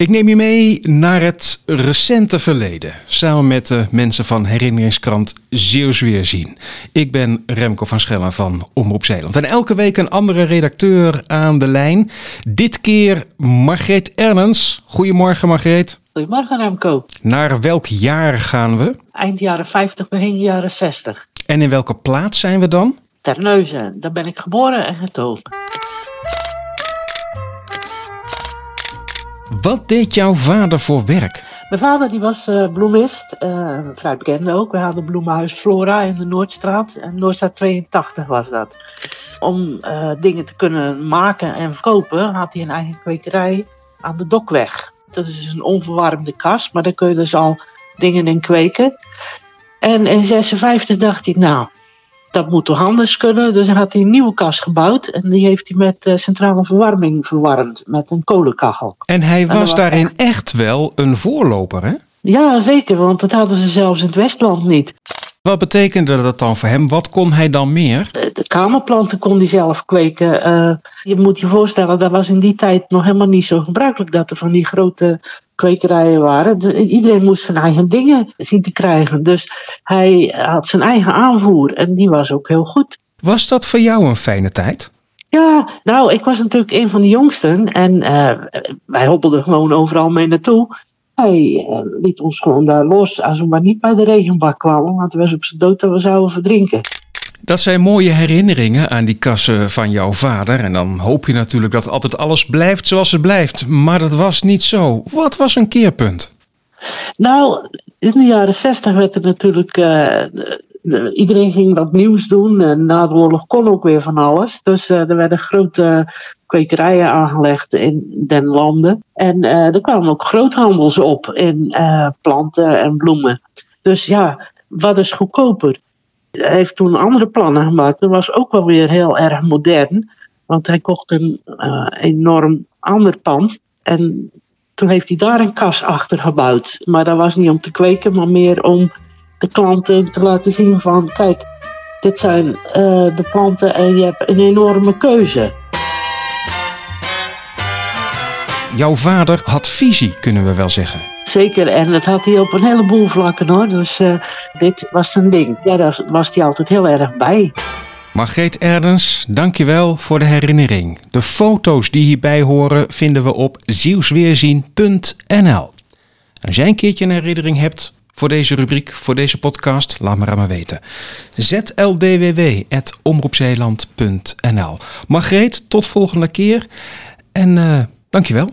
Ik neem je mee naar het recente verleden, samen met de mensen van herinneringskrant Zeeuws Weerzien. Ik ben Remco van Schellen van Omroep Zeeland. En elke week een andere redacteur aan de lijn. Dit keer Margreet Ernens. Goedemorgen Margreet. Goedemorgen Remco. Naar welk jaar gaan we? Eind jaren 50, begin jaren 60. En in welke plaats zijn we dan? Terneuzen, daar ben ik geboren en getogen. Wat deed jouw vader voor werk? Mijn vader die was uh, bloemist, uh, vrij bekend ook. We hadden bloemenhuis Flora in de Noordstraat. En Noordstraat 82 was dat. Om uh, dingen te kunnen maken en verkopen had hij een eigen kwekerij aan de Dokweg. Dat is dus een onverwarmde kas, maar daar kun je dus al dingen in kweken. En in 56 dacht hij, nou, dat moet toch anders kunnen. Dus hij had hij een nieuwe kast gebouwd. En die heeft hij met uh, centrale verwarming verwarmd. Met een kolenkachel. En hij was, was daarin echt... echt wel een voorloper, hè? Ja, zeker. Want dat hadden ze zelfs in het Westland niet. Wat betekende dat dan voor hem? Wat kon hij dan meer? De, de kamerplanten kon hij zelf kweken. Uh, je moet je voorstellen, dat was in die tijd nog helemaal niet zo gebruikelijk dat er van die grote kwekerijen waren. Dus iedereen moest zijn eigen dingen zien te krijgen. Dus hij had zijn eigen aanvoer en die was ook heel goed. Was dat voor jou een fijne tijd? Ja, nou, ik was natuurlijk een van de jongsten en uh, wij hobbelden gewoon overal mee naartoe. Hij uh, liet ons gewoon daar los als we maar niet bij de regenbak kwamen, want we was op zijn dood dat we zouden verdrinken. Dat zijn mooie herinneringen aan die kassen van jouw vader. En dan hoop je natuurlijk dat altijd alles blijft zoals het blijft. Maar dat was niet zo. Wat was een keerpunt? Nou, in de jaren zestig werd er natuurlijk. Uh, iedereen ging wat nieuws doen. En na de oorlog kon ook weer van alles. Dus uh, er werden grote kwekerijen aangelegd in den landen. En uh, er kwamen ook groothandels op in planten en bloemen. Dus ja, wat is goedkoper? Hij heeft toen andere plannen gemaakt. Dat was ook wel weer heel erg modern. Want hij kocht een uh, enorm ander pand. En toen heeft hij daar een kas achter gebouwd. Maar dat was niet om te kweken, maar meer om de klanten te laten zien van... Kijk, dit zijn uh, de planten en je hebt een enorme keuze. Jouw vader had visie, kunnen we wel zeggen. Zeker, en dat had hij op een heleboel vlakken hoor. Dus uh, dit was zijn ding. Ja, daar was hij altijd heel erg bij. Margreet Erdens, dankjewel voor de herinnering. De foto's die hierbij horen vinden we op zielsweerzien.nl. Als jij een keertje een herinnering hebt voor deze rubriek, voor deze podcast, laat me aan me weten. zldww.omroepzeeland.nl Margreet, tot volgende keer en uh, dankjewel.